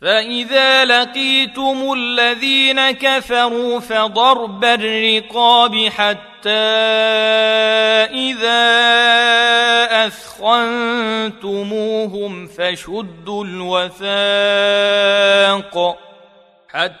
فإذا لقيتم الذين كفروا فضرب الرقاب حتى إذا أثخنتموهم فشدوا الوثاق حتى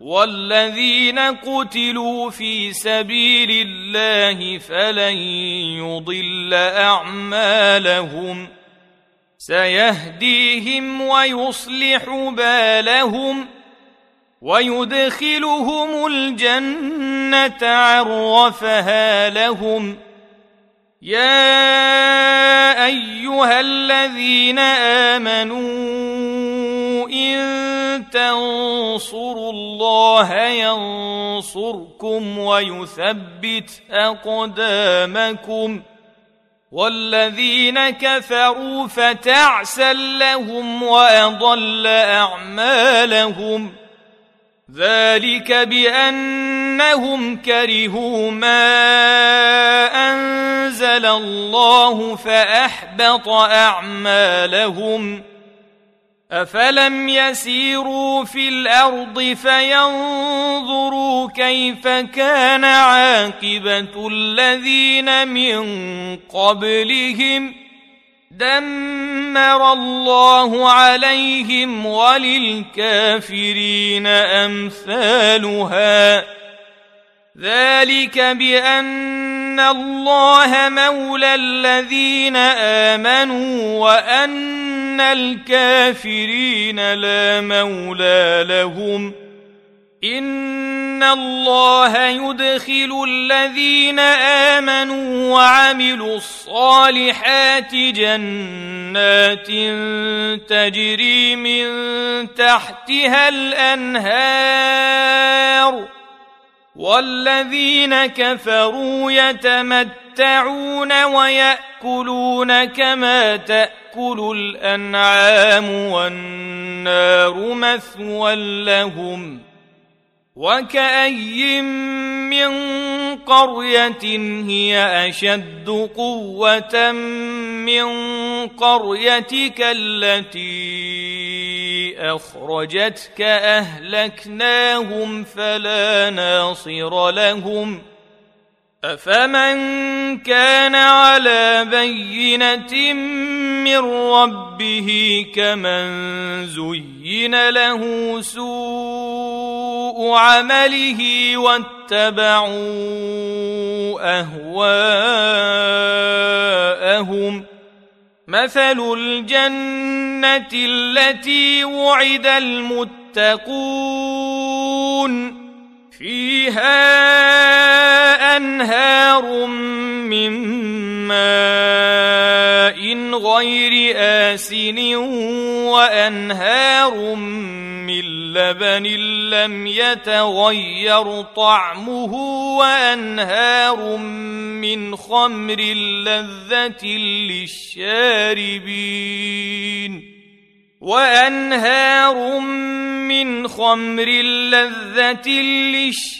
والذين قتلوا في سبيل الله فلن يضل اعمالهم سيهديهم ويصلح بالهم ويدخلهم الجنه عرفها لهم يا ايها الذين امنوا تنصروا الله ينصركم ويثبت أقدامكم والذين كفروا فتعسا لهم وأضل أعمالهم ذلك بأنهم كرهوا ما أنزل الله فأحبط أعمالهم افلم يسيروا في الأرض فينظروا كيف كان عاقبه الذين من قبلهم دمر الله عليهم وللكافرين امثالها ذلك بان الله مولى الذين امنوا وان الكافرين لا مولى لهم ان الله يدخل الذين امنوا وعملوا الصالحات جنات تجري من تحتها الانهار والذين كفروا يتمتعون وياكلون كما تاكل الأنعام والنار مثوى لهم وكأي من قرية هي أشد قوة من قريتك التي أخرجتك أهلكناهم فلا ناصر لهم أفمن كان على بينة من ربه كمن زين له سوء عمله واتبعوا أهواءهم مثل الجنة التي وعد المتقون فيها أنهار من ماء غير آسن وأنهار من لبن لم يتغير طعمه وأنهار من خمر لذة للشاربين وأنهار من خمر لذة للشاربين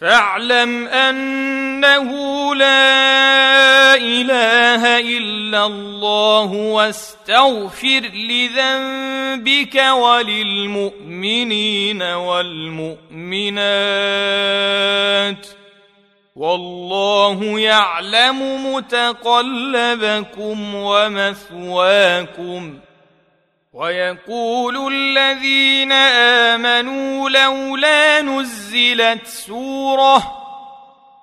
فاعلم أنه لا إله إلا الله واستغفر لذنبك وللمؤمنين والمؤمنات ۖ والله يعلم متقلبكم ومثواكم ويقول الذين آمنوا لولا نزلت سورة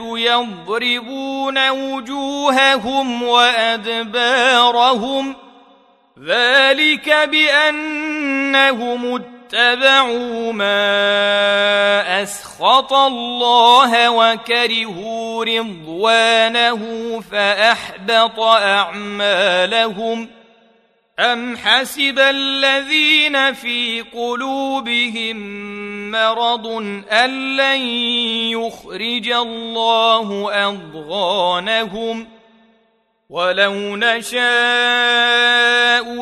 يضربون وجوههم وأدبارهم ذلك بأنهم اتبعوا ما أسخط الله وكرهوا رضوانه فأحبط أعمالهم ام حسب الذين في قلوبهم مرض ان لن يخرج الله اضغانهم ولو نشاء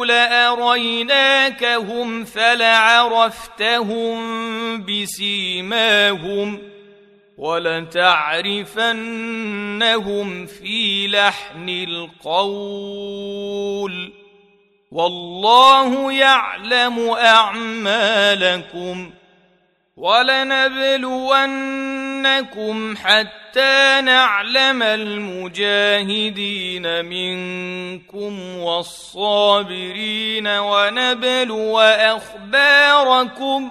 لاريناكهم فلعرفتهم بسيماهم ولتعرفنهم في لحن القول والله يعلم أعمالكم ولنبلونكم حتى نعلم المجاهدين منكم والصابرين ونبلو أخباركم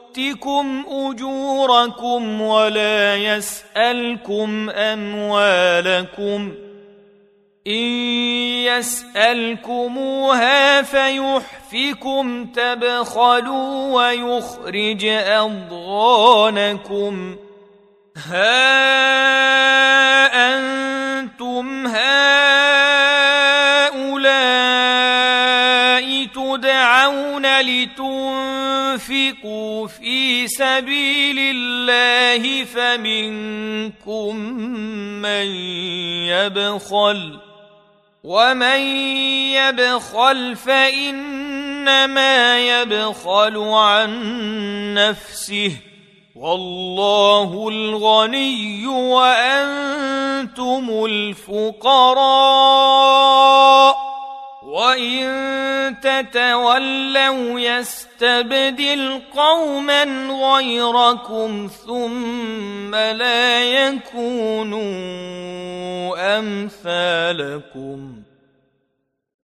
يؤتكم أجوركم ولا يسألكم أموالكم إن يسألكموها فيحفكم تبخلوا ويخرج أضغانكم ها أنتم هؤلاء تدعون لتنفقوا في سبيل الله فمنكم من يبخل ومن يبخل فإنما يبخل عن نفسه والله الغني وأنتم الفقراء وإن تتولوا يستبدل قوما غيركم ثم لا يكونوا أمثالكم.